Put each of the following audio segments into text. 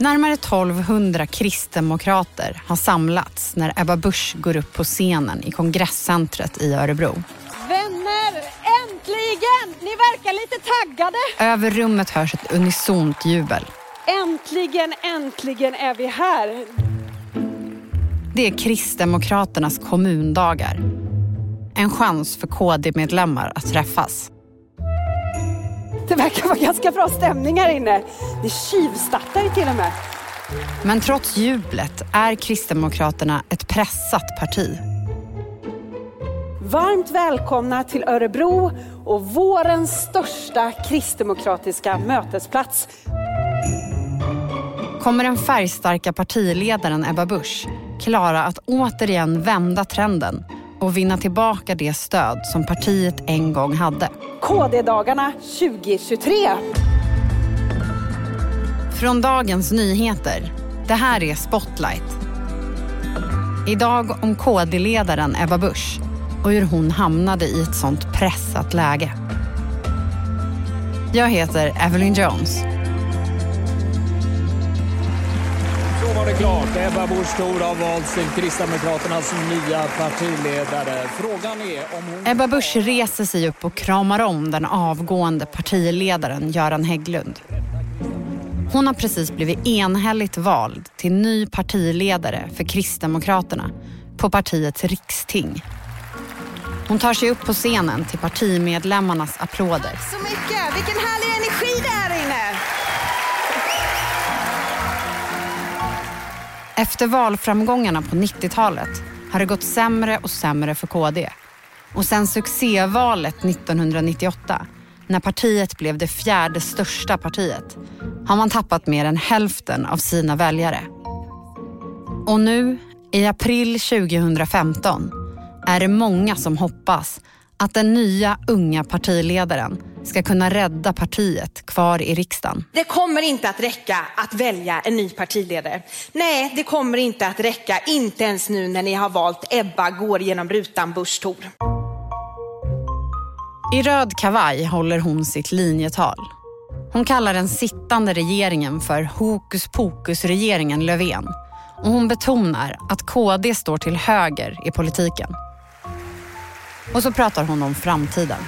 Närmare 1200 kristdemokrater har samlats när Ebba Busch går upp på scenen i kongresscentret i Örebro. Vänner, äntligen! Ni verkar lite taggade. Över rummet hörs ett unisont jubel. Äntligen, äntligen är vi här. Det är Kristdemokraternas kommundagar. En chans för KD-medlemmar att träffas. Det verkar vara ganska bra stämning här inne. Det tjuvstartar ju till och med. Men trots jublet är Kristdemokraterna ett pressat parti. Varmt välkomna till Örebro och vårens största kristdemokratiska mötesplats. Kommer den färgstarka partiledaren Ebba Busch klara att återigen vända trenden och vinna tillbaka det stöd som partiet en gång hade? KD-dagarna 2023. Från Dagens Nyheter. Det här är Spotlight. Idag om KD-ledaren Ebba Busch och hur hon hamnade i ett sånt pressat läge. Jag heter Evelyn Jones. Klart. Ebba Busch Thor har valts till Kristdemokraternas nya partiledare. Frågan är om hon... Ebba Busch reser sig upp och kramar om den avgående partiledaren Göran Hägglund. Hon har precis blivit enhälligt vald till ny partiledare för Kristdemokraterna på partiets riksting. Hon tar sig upp på scenen till partimedlemmarnas applåder. Så mycket! Vilken härlig energi det är Efter valframgångarna på 90-talet har det gått sämre och sämre för KD. Och sen succévalet 1998, när partiet blev det fjärde största partiet, har man tappat mer än hälften av sina väljare. Och nu, i april 2015, är det många som hoppas att den nya unga partiledaren ska kunna rädda partiet kvar i riksdagen. Det kommer inte att räcka att välja en ny partiledare. Nej, det kommer inte att räcka, inte ens nu när ni har valt Ebba går genom rutan Busch Thor. I röd kavaj håller hon sitt linjetal. Hon kallar den sittande regeringen för hokus pokus-regeringen Löfven. Och hon betonar att KD står till höger i politiken. Och så pratar hon om framtiden.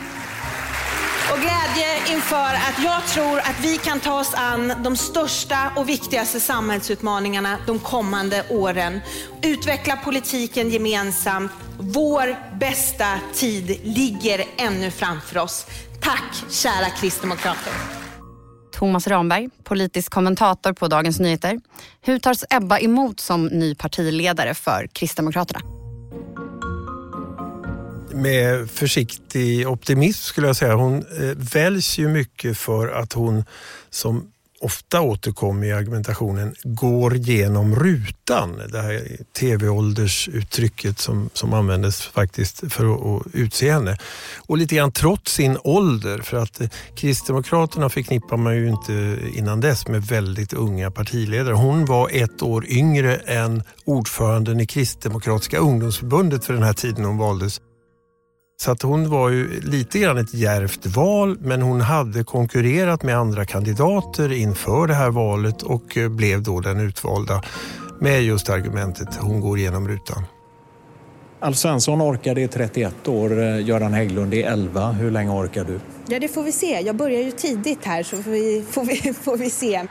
Inför att jag tror att vi kan ta oss an de största och viktigaste samhällsutmaningarna de kommande åren. Utveckla politiken gemensamt. Vår bästa tid ligger ännu framför oss. Tack kära kristdemokrater. Thomas Ramberg, politisk kommentator på Dagens Nyheter. Hur tas Ebba emot som ny partiledare för Kristdemokraterna? Med försiktig optimism skulle jag säga. Hon eh, väljs ju mycket för att hon, som ofta återkommer i argumentationen, går genom rutan. Det här tv-åldersuttrycket som, som användes faktiskt för att, att utse henne. Och lite grann trots sin ålder, för att eh, Kristdemokraterna förknippar man ju inte innan dess med väldigt unga partiledare. Hon var ett år yngre än ordföranden i Kristdemokratiska ungdomsförbundet för den här tiden hon valdes. Så att hon var ju lite grann ett järvt val men hon hade konkurrerat med andra kandidater inför det här valet och eh, blev då den utvalda med just argumentet hon går igenom rutan. Alf Svensson orkade i 31 år, eh, Göran Hägglund i 11. Hur länge orkar du? Ja, det får vi se. Jag börjar ju tidigt här så får vi, får vi, får vi se.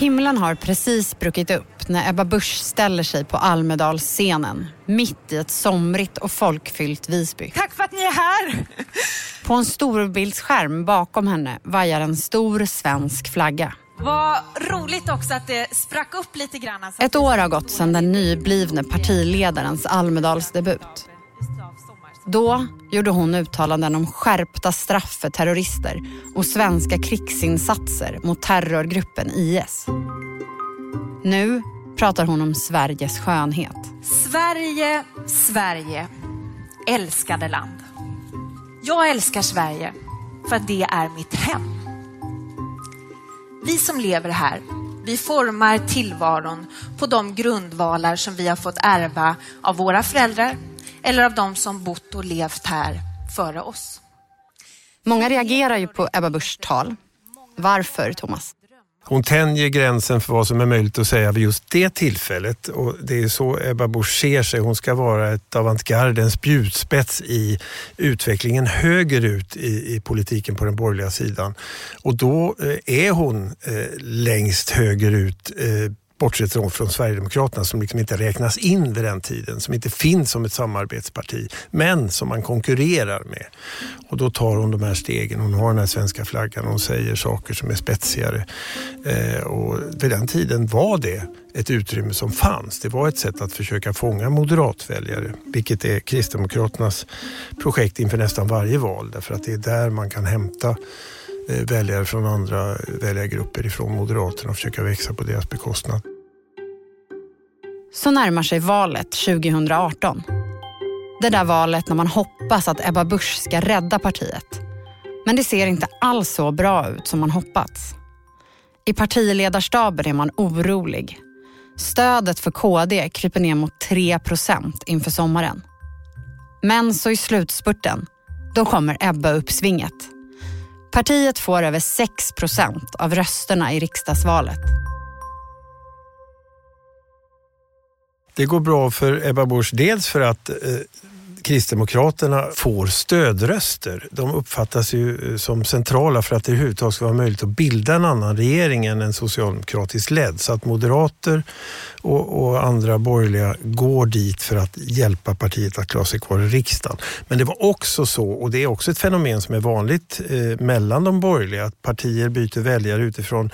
Himlen har precis bruckit upp när Ebba Busch ställer sig på Almedalsscenen mitt i ett somrigt och folkfyllt Visby. Tack för att ni är här! På en storbildsskärm bakom henne vajar en stor svensk flagga. Vad roligt också att det sprack upp lite grann. Alltså. Ett år har gått sedan den nyblivne partiledarens Almedalsdebut. Då gjorde hon uttalanden om skärpta straff för terrorister och svenska krigsinsatser mot terrorgruppen IS. Nu pratar hon om Sveriges skönhet. Sverige, Sverige, älskade land. Jag älskar Sverige för att det är mitt hem. Vi som lever här, vi formar tillvaron på de grundvalar som vi har fått ärva av våra föräldrar eller av de som bott och levt här före oss. Många reagerar ju på Ebba Buschs tal. Varför, Thomas? Hon tänjer gränsen för vad som är möjligt att säga vid just det tillfället och det är så Ebba Busch ser sig. Hon ska vara ett avantgarde, en spjutspets i utvecklingen högerut i, i politiken på den borgerliga sidan. Och då eh, är hon eh, längst högerut eh, bortsett från Sverigedemokraterna som liksom inte räknas in vid den tiden, som inte finns som ett samarbetsparti, men som man konkurrerar med. Och då tar hon de här stegen. Hon har den här svenska flaggan och hon säger saker som är spetsigare. Eh, och vid den tiden var det ett utrymme som fanns. Det var ett sätt att försöka fånga moderatväljare, vilket är Kristdemokraternas projekt inför nästan varje val, därför att det är där man kan hämta eh, väljare från andra väljargrupper ifrån Moderaterna och försöka växa på deras bekostnad. Så närmar sig valet 2018. Det där valet när man hoppas att Ebba Busch ska rädda partiet. Men det ser inte alls så bra ut som man hoppats. I partiledarstaben är man orolig. Stödet för KD kryper ner mot 3% inför sommaren. Men så i slutspurten, då kommer Ebba uppsvinget. Partiet får över 6 av rösterna i riksdagsvalet. Det går bra för Ebba Busch, dels för att eh, Kristdemokraterna får stödröster. De uppfattas ju eh, som centrala för att det överhuvudtaget ska vara möjligt att bilda en annan regering än en socialdemokratiskt ledd. Så att moderater och, och, andra borgerliga går dit för att hjälpa partiet att klara sig kvar i riksdagen. Men det var också så, och det är också ett fenomen som är vanligt eh, mellan de borgerliga, att partier byter väljare utifrån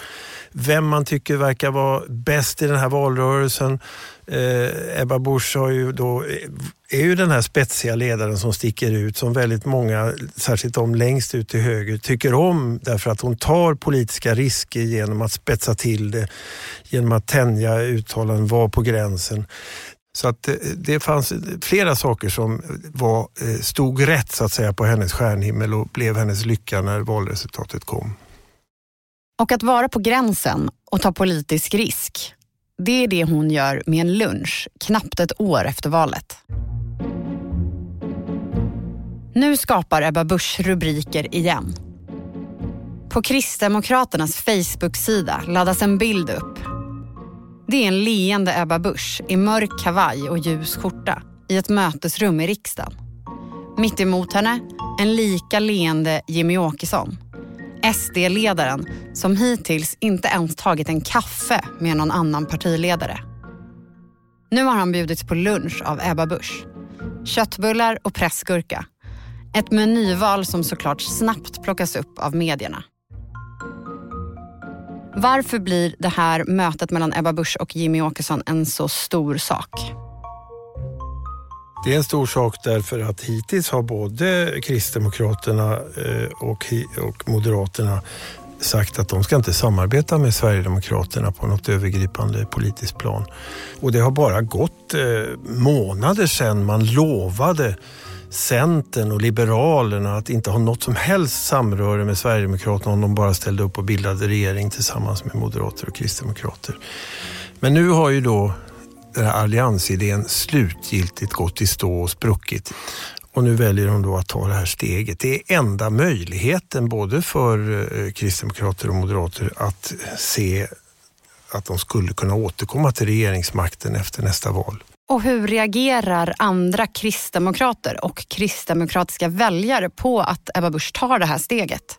vem man tycker verkar vara bäst i den här valrörelsen. Eh, Ebba Busch har ju då, eh, är ju den här spetsiga ledaren som sticker ut, som väldigt många, särskilt de längst ut till höger, tycker om därför att hon tar politiska risker genom att spetsa till det, genom att tänja uttalanden, vara på gränsen. Så att eh, det, fanns flera saker som var, eh, stod rätt så att säga på hennes stjärnhimmel och blev hennes lycka när valresultatet kom. Och att vara på gränsen och ta politisk risk, det är det hon gör med en lunch knappt ett år efter valet. Nu skapar Ebba Busch rubriker igen. På Kristdemokraternas Facebook-sida laddas en bild upp. Det är en leende Ebba Busch i mörk kavaj och ljus skjorta i ett mötesrum i riksdagen. Mitt emot henne en lika leende Jimmy Åkesson SD-ledaren som hittills inte ens tagit en kaffe med någon annan partiledare. Nu har han bjudits på lunch av Ebba Busch. Köttbullar och pressgurka. Ett menyval som såklart snabbt plockas upp av medierna. Varför blir det här mötet mellan Ebba Busch och Jimmy Åkesson en så stor sak? Det är en stor sak därför att hittills har både Kristdemokraterna eh, och, och Moderaterna sagt att de ska inte samarbeta med Sverigedemokraterna på något övergripande politiskt plan. Och det har bara gått eh, månader sedan man lovade Centern och Liberalerna att inte ha något som helst samröre med Sverigedemokraterna om de bara ställde upp och bildade regering tillsammans med Moderater och Kristdemokrater. Men nu har ju då den här alliansidén slutgiltigt gått i stå och spruckit. Och nu väljer de då att ta det här steget. Det är enda möjligheten både för eh, kristdemokrater och moderater att se att de skulle kunna återkomma till regeringsmakten efter nästa val. Och hur reagerar andra kristdemokrater och kristdemokratiska väljare på att Ebba Busch tar det här steget?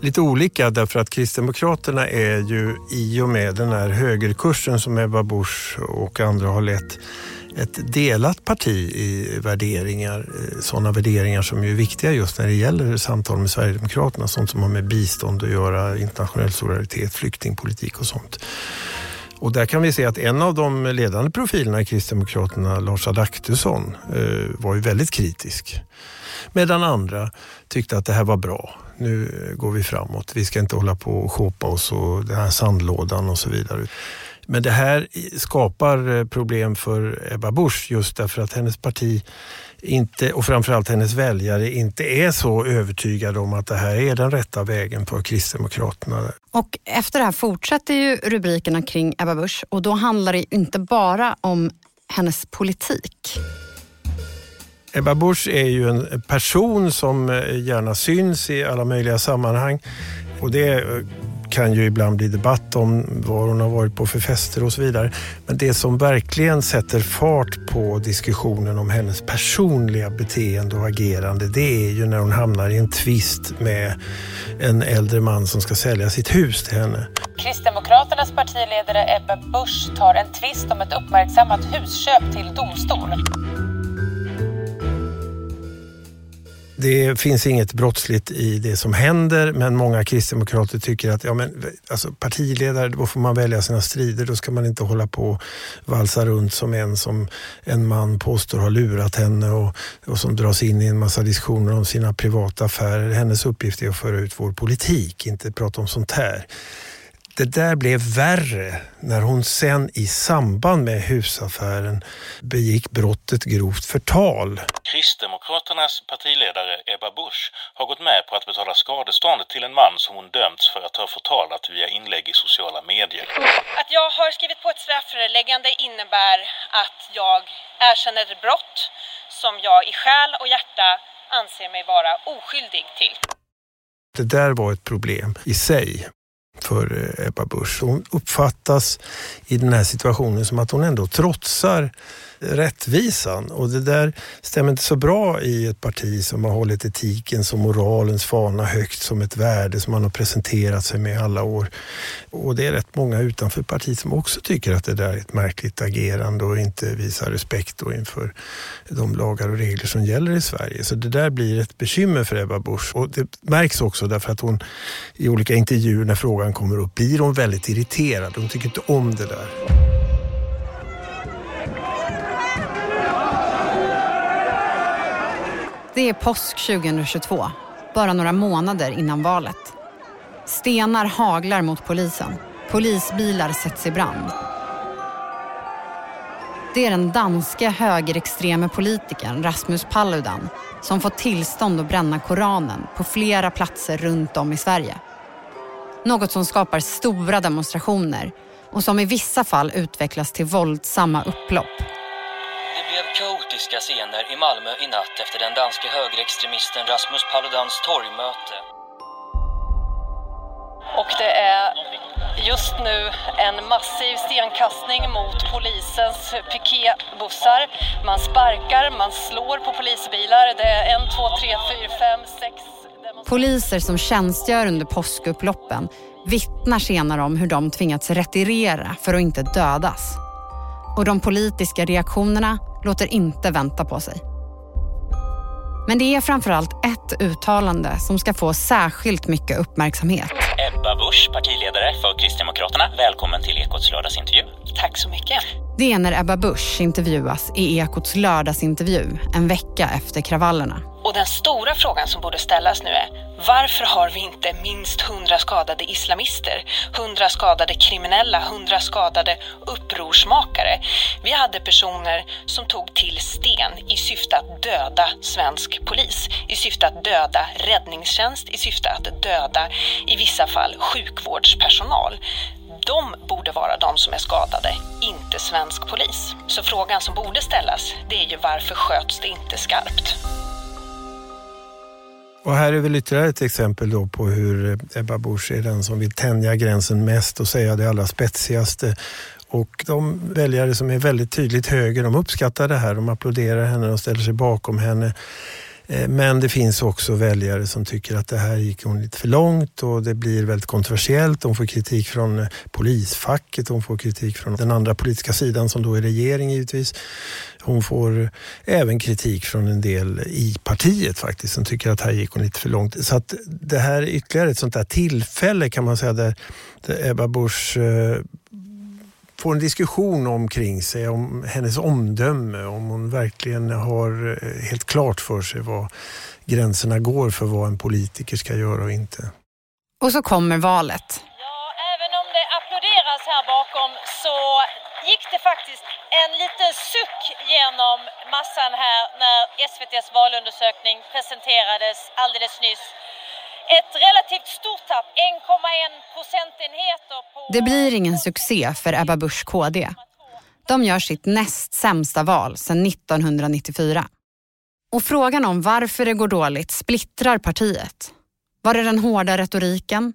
Lite olika därför att Kristdemokraterna är ju i och med den här högerkursen som Ebba Busch och andra har lett ett delat parti i värderingar. Eh, sådana värderingar som är viktiga just när det gäller samtal med Sverigedemokraterna. Sånt som har med bistånd att göra, internationell solidaritet, flyktingpolitik och sånt. Och där kan vi se att en av de ledande profilerna i Kristdemokraterna, Lars Adaktusson, eh, var ju väldigt kritisk. Medan andra tyckte att det här var bra nu går vi framåt. Vi ska inte hålla på och shoppa oss och den här sandlådan och så vidare. Men det här skapar eh, problem för Ebba Busch just därför att hennes parti inte, och framförallt hennes väljare inte är så övertygade om att det här är den rätta vägen för Kristdemokraterna. Och efter det här fortsätter ju rubrikerna kring Ebba Busch och då handlar det inte bara om hennes politik. Ebba Busch är ju en person som eh, gärna syns i alla möjliga sammanhang. Och det eh, kan ju ibland bli debatt om vad hon har varit på för fester och så vidare. Men det som verkligen sätter fart på diskussionen om hennes personliga beteende och agerande det är ju när hon hamnar i en tvist med en äldre man som ska sälja sitt hus till henne. Kristdemokraternas partiledare Ebba Busch tar en tvist om ett uppmärksammat husköp till domstol. Det finns inget brottsligt i det som händer men många kristdemokrater tycker att ja, men, alltså, partiledare, då får man välja sina strider. Då ska man inte hålla på och valsa runt som en som en man påstår har lurat henne och, och som dras in i en massa diskussioner om sina privata affärer. Hennes uppgift är att föra ut vår politik, inte prata om sånt här. Det där blev värre när hon sen i samband med husaffären begick brottet grovt förtal. Kristdemokraternas partiledare Ebba Busch har gått med på att betala skadeståndet till en man som hon dömts för att ha förtalat via inlägg i sociala medier. Att jag har skrivit på ett strafföreläggande innebär att jag erkänner ett brott som jag i själ och hjärta anser mig vara oskyldig till. Det där var ett problem i sig för eh, Ebba Busch. Hon uppfattas i den här situationen som att hon ändå trotsar rättvisan och det där stämmer inte så bra i ett parti som har hållit etiken som moralens fana högt som ett värde som man har presenterat sig med alla år. Och det är rätt många utanför partiet som också tycker att det där är ett märkligt agerande och inte visar respekt då inför de lagar och regler som gäller i Sverige. Så det där blir ett bekymmer för Ebba Busch och det märks också därför att hon i olika intervjuer när frågan kommer upp blir hon väldigt irriterad. Hon tycker inte om det där. Det är påsk 2022, bara några månader innan valet. Stenar haglar mot polisen. Polisbilar sätts i brand. Det är den danske högerextreme politikern Rasmus Paludan som fått tillstånd att bränna Koranen på flera platser runt om i Sverige. Något som skapar stora demonstrationer och som i vissa fall utvecklas till våldsamma upplopp kaotiska scener i Malmö i natt efter den danske högerextremisten Rasmus Paludans torgmöte. Och det är just nu en massiv stenkastning mot polisens piketbussar. Man sparkar, man slår på polisbilar. Det är en, två, tre, fyra, fem, sex... Poliser som tjänstgör under påskupploppen vittnar senare om hur de tvingats retirera för att inte dödas. Och de politiska reaktionerna låter inte vänta på sig. Men det är framförallt ett uttalande som ska få särskilt mycket uppmärksamhet. Ebba Busch, partiledare för Kristdemokraterna. Välkommen till Ekots lördagsintervju. Tack så mycket. Det är när Ebba Busch intervjuas i Ekots lördagsintervju en vecka efter kravallerna. Och den stora frågan som borde ställas nu är varför har vi inte minst hundra skadade islamister, hundra skadade kriminella, hundra skadade upprorsmakare? Vi hade personer som tog till sten i syfte att döda svensk polis, i syfte att döda räddningstjänst, i syfte att döda i vissa fall sjukvårdspersonal. De borde vara de som är skadade, inte svensk polis. Så frågan som borde ställas, det är ju varför sköts det inte skarpt? Och här är väl ytterligare ett exempel då på hur eh, Ebba Busch är den som vill tänja gränsen mest och säga det allra spetsigaste. Och de väljare som är väldigt tydligt höger, de uppskattar det här. De applåderar henne och ställer sig bakom henne. Eh, men det finns också väljare som tycker att det här gick hon lite för långt och det blir väldigt kontroversiellt. De får kritik från eh, polisfacket, de får kritik från den andra politiska sidan som då är regering givetvis. Hon får även kritik från en del i partiet faktiskt som tycker att här gick hon lite för långt. Så att det här är ytterligare ett sånt där tillfälle kan man säga där, där Ebba Busch eh, får en diskussion omkring sig om hennes omdöme, om hon verkligen har eh, helt klart för sig vad gränserna går för vad en politiker ska göra och inte. Och så kommer valet. Ja, även om det applåderas här bakom så gick det faktiskt en liten suck genom massan här när SVTs valundersökning presenterades alldeles nyss. Ett relativt stort tapp, 1,1 procentenheter. På... Det blir ingen succé för Ebba Busch KD. De gör sitt näst sämsta val sedan 1994. Och frågan om varför det går dåligt splittrar partiet. Var det den hårda retoriken?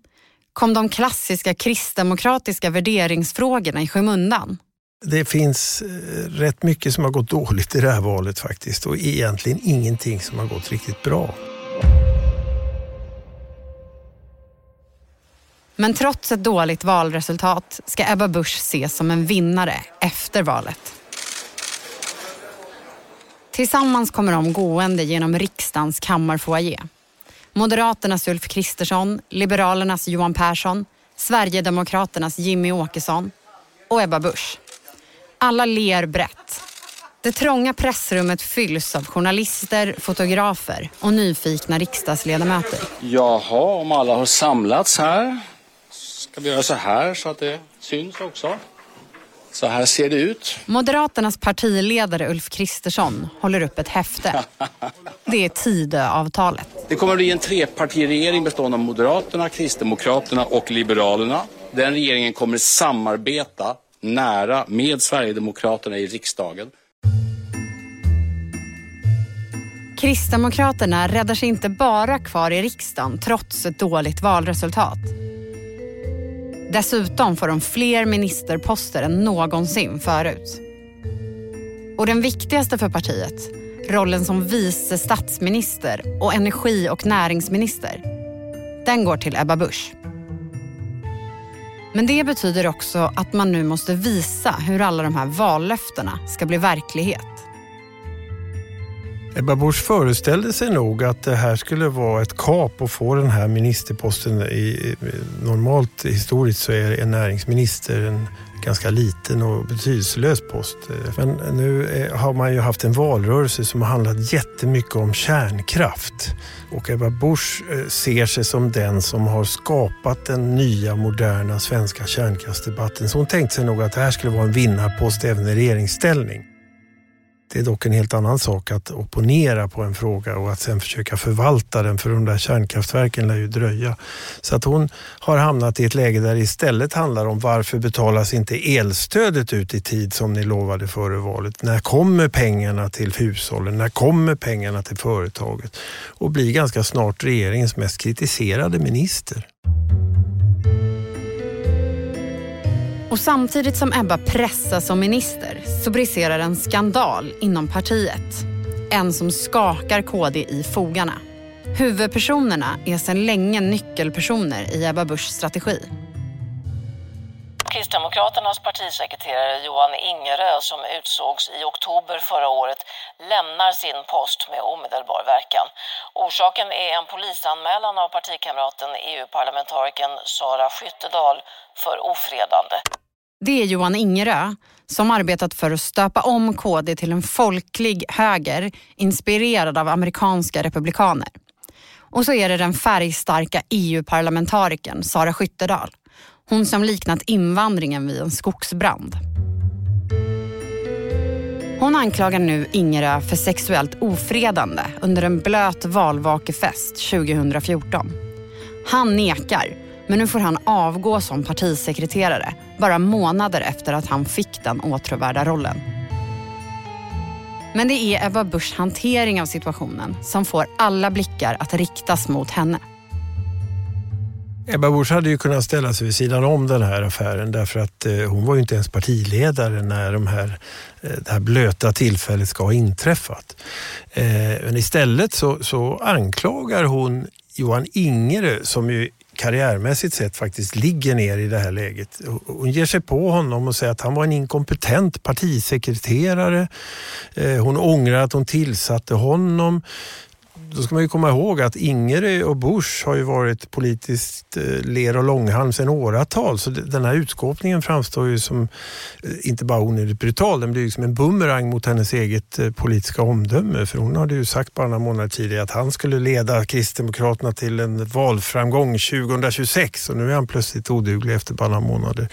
kom de klassiska kristdemokratiska värderingsfrågorna i skymundan. Det finns eh, rätt mycket som har gått dåligt i det här valet faktiskt och egentligen ingenting som har gått riktigt bra. Men trots ett dåligt valresultat ska Ebba Busch ses som en vinnare efter valet. Tillsammans kommer de gående genom riksdagens kammarfoajé. Moderaternas Ulf Kristersson, Liberalernas Johan Persson, Sverigedemokraternas Jimmy Åkesson och Ebba Busch. Alla ler brett. Det trånga pressrummet fylls av journalister, fotografer och nyfikna riksdagsledamöter. Jaha, om alla har samlats här. Ska vi göra så här så att det syns också? Så här ser det ut. Moderaternas partiledare Ulf Kristersson håller upp ett häfte. Det är Tidöavtalet. Det kommer att bli en trepartiregering bestående av Moderaterna, Kristdemokraterna och Liberalerna. Den regeringen kommer samarbeta nära med Sverigedemokraterna i riksdagen. Kristdemokraterna räddar sig inte bara kvar i riksdagen trots ett dåligt valresultat. Dessutom får de fler ministerposter än någonsin förut. Och den viktigaste för partiet, rollen som vice statsminister och energi och näringsminister, den går till Ebba Busch. Men det betyder också att man nu måste visa hur alla de här vallöftena ska bli verklighet. Ebba Busch föreställde sig nog att det här skulle vara ett kap att få den här ministerposten. I, normalt historiskt så är en näringsminister en ganska liten och betydelselös post. Men nu har man ju haft en valrörelse som har handlat jättemycket om kärnkraft. Och Ebba Busch eh, ser sig som den som har skapat den nya moderna svenska kärnkraftsdebatten. Så hon tänkte sig nog att det här skulle vara en vinnarpost även i regeringsställning. Det är dock en helt annan sak att opponera på en fråga och att sen försöka förvalta den för de där kärnkraftverken lär ju dröja. Så att hon har hamnat i ett läge där det istället handlar om varför betalas inte elstödet ut i tid som ni lovade före valet? När kommer pengarna till hushållen? När kommer pengarna till företaget? Och blir ganska snart regeringens mest kritiserade minister. Och samtidigt som Ebba pressas som minister så briserar en skandal inom partiet. En som skakar KD i fogarna. Huvudpersonerna är sedan länge nyckelpersoner i Ebba Buschs strategi. Kristdemokraternas partisekreterare Johan Ingerö som utsågs i oktober förra året lämnar sin post med omedelbar verkan. Orsaken är en polisanmälan av partikamraten EU-parlamentarikern Sara Skyttedal för ofredande. Det är Johan Ingerö som arbetat för att stöpa om KD till en folklig höger inspirerad av amerikanska republikaner. Och så är det den färgstarka EU-parlamentarikern Sara Skyttedal. Hon som liknat invandringen vid en skogsbrand. Hon anklagar nu Ingerö för sexuellt ofredande under en blöt valvakefest 2014. Han nekar men nu får han avgå som partisekreterare bara månader efter att han fick den åtråvärda rollen. Men det är Ebba Buschs hantering av situationen som får alla blickar att riktas mot henne. Ebba Busch hade ju kunnat ställa sig vid sidan om den här affären därför att eh, hon var ju inte ens partiledare när de här, eh, det här blöta tillfället ska ha inträffat. Eh, men istället så, så anklagar hon Johan Ingerö som ju karriärmässigt sett faktiskt ligger ner i det här läget. Hon ger sig på honom och säger att han var en inkompetent partisekreterare. Hon ångrar att hon tillsatte honom då ska man ju komma ihåg att Ingre och Bush har ju varit politiskt eh, ler och långhalm sedan åratal. Så den här utskåpningen framstår ju som eh, inte bara onödigt brutal, den blir ju som en bumerang mot hennes eget eh, politiska omdöme. För hon hade ju sagt bara några månader tidigare att han skulle leda Kristdemokraterna till en valframgång 2026 och nu är han plötsligt oduglig efter bara några månader.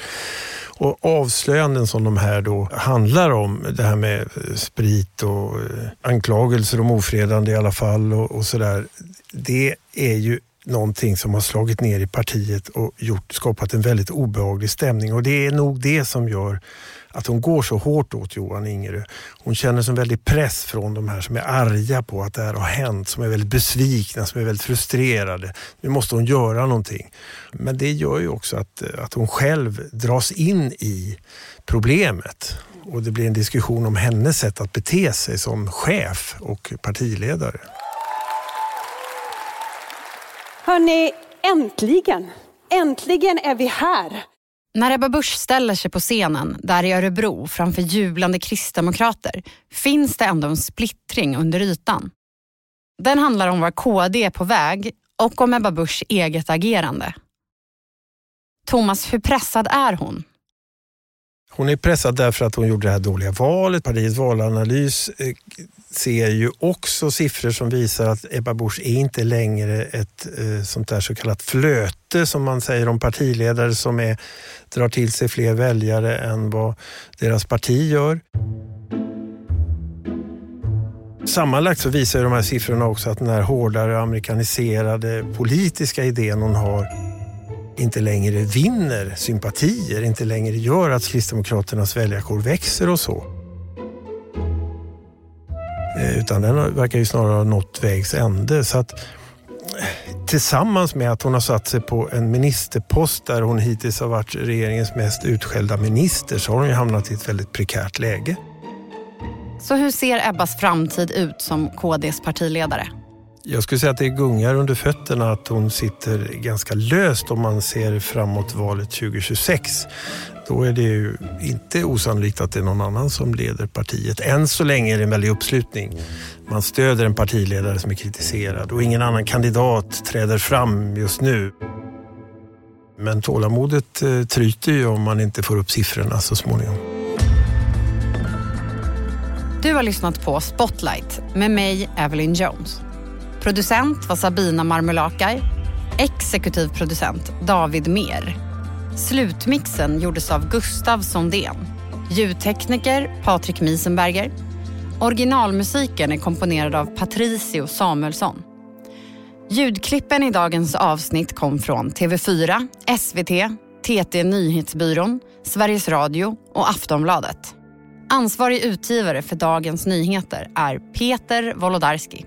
Och avslöjanden som de här då handlar om, det här med eh, sprit och eh, anklagelser om ofredande i alla fall och, och sådär. Det är ju någonting som har slagit ner i partiet och gjort, skapat en väldigt obehaglig stämning och det är nog det som gör att hon går så hårt åt Johan Ingerö. Hon känner en väldigt press från de här som är arga på att det här har hänt, som är väldigt besvikna, som är väldigt frustrerade. Nu måste hon göra någonting. Men det gör ju också att, att hon själv dras in i problemet och det blir en diskussion om hennes sätt att bete sig som chef och partiledare. Hörni, äntligen! Äntligen är vi här! När Ebba Busch ställer sig på scenen där i Örebro framför jublande kristdemokrater finns det ändå en splittring under ytan. Den handlar om var KD är på väg och om Ebba Buschs eget agerande. Thomas, hur pressad är hon? Hon är pressad därför att hon gjorde det här dåliga valet. Partiets valanalys eh, ser ju också siffror som visar att Ebba Busch är inte längre ett eh, sånt där så kallat flöte som man säger om partiledare som är, drar till sig fler väljare än vad deras parti gör. Sammanlagt så visar de här siffrorna också att den här hårdare amerikaniserade politiska idén hon har inte längre vinner sympatier, inte längre gör att Kristdemokraternas väljarkår växer och så. Eh, utan den verkar ju snarare ha nått vägs ände. Så att, eh, tillsammans med att hon har satt sig på en ministerpost där hon hittills har varit regeringens mest utskällda minister så har hon ju hamnat i ett väldigt prekärt läge. Så hur ser Ebbas framtid ut som KDs partiledare? Jag skulle säga att det gungar under fötterna att hon sitter ganska löst om man ser framåt valet 2026. Då är det ju inte osannolikt att det är någon annan som leder partiet. Än så länge är det en väldig uppslutning. Man stöder en partiledare som är kritiserad och ingen annan kandidat träder fram just nu. Men tålamodet eh, tryter ju om man inte får upp siffrorna så småningom. Du har lyssnat på Spotlight med mig, Evelyn Jones. Producent var Sabina Marmulakai. Exekutiv producent David Mer. Slutmixen gjordes av Gustav Sondén. Ljudtekniker Patrik Miesenberger. Originalmusiken är komponerad av Patricio Samuelsson. Ljudklippen i dagens avsnitt kom från TV4, SVT, TT Nyhetsbyrån, Sveriges Radio och Aftonbladet. Ansvarig utgivare för Dagens Nyheter är Peter Wolodarski.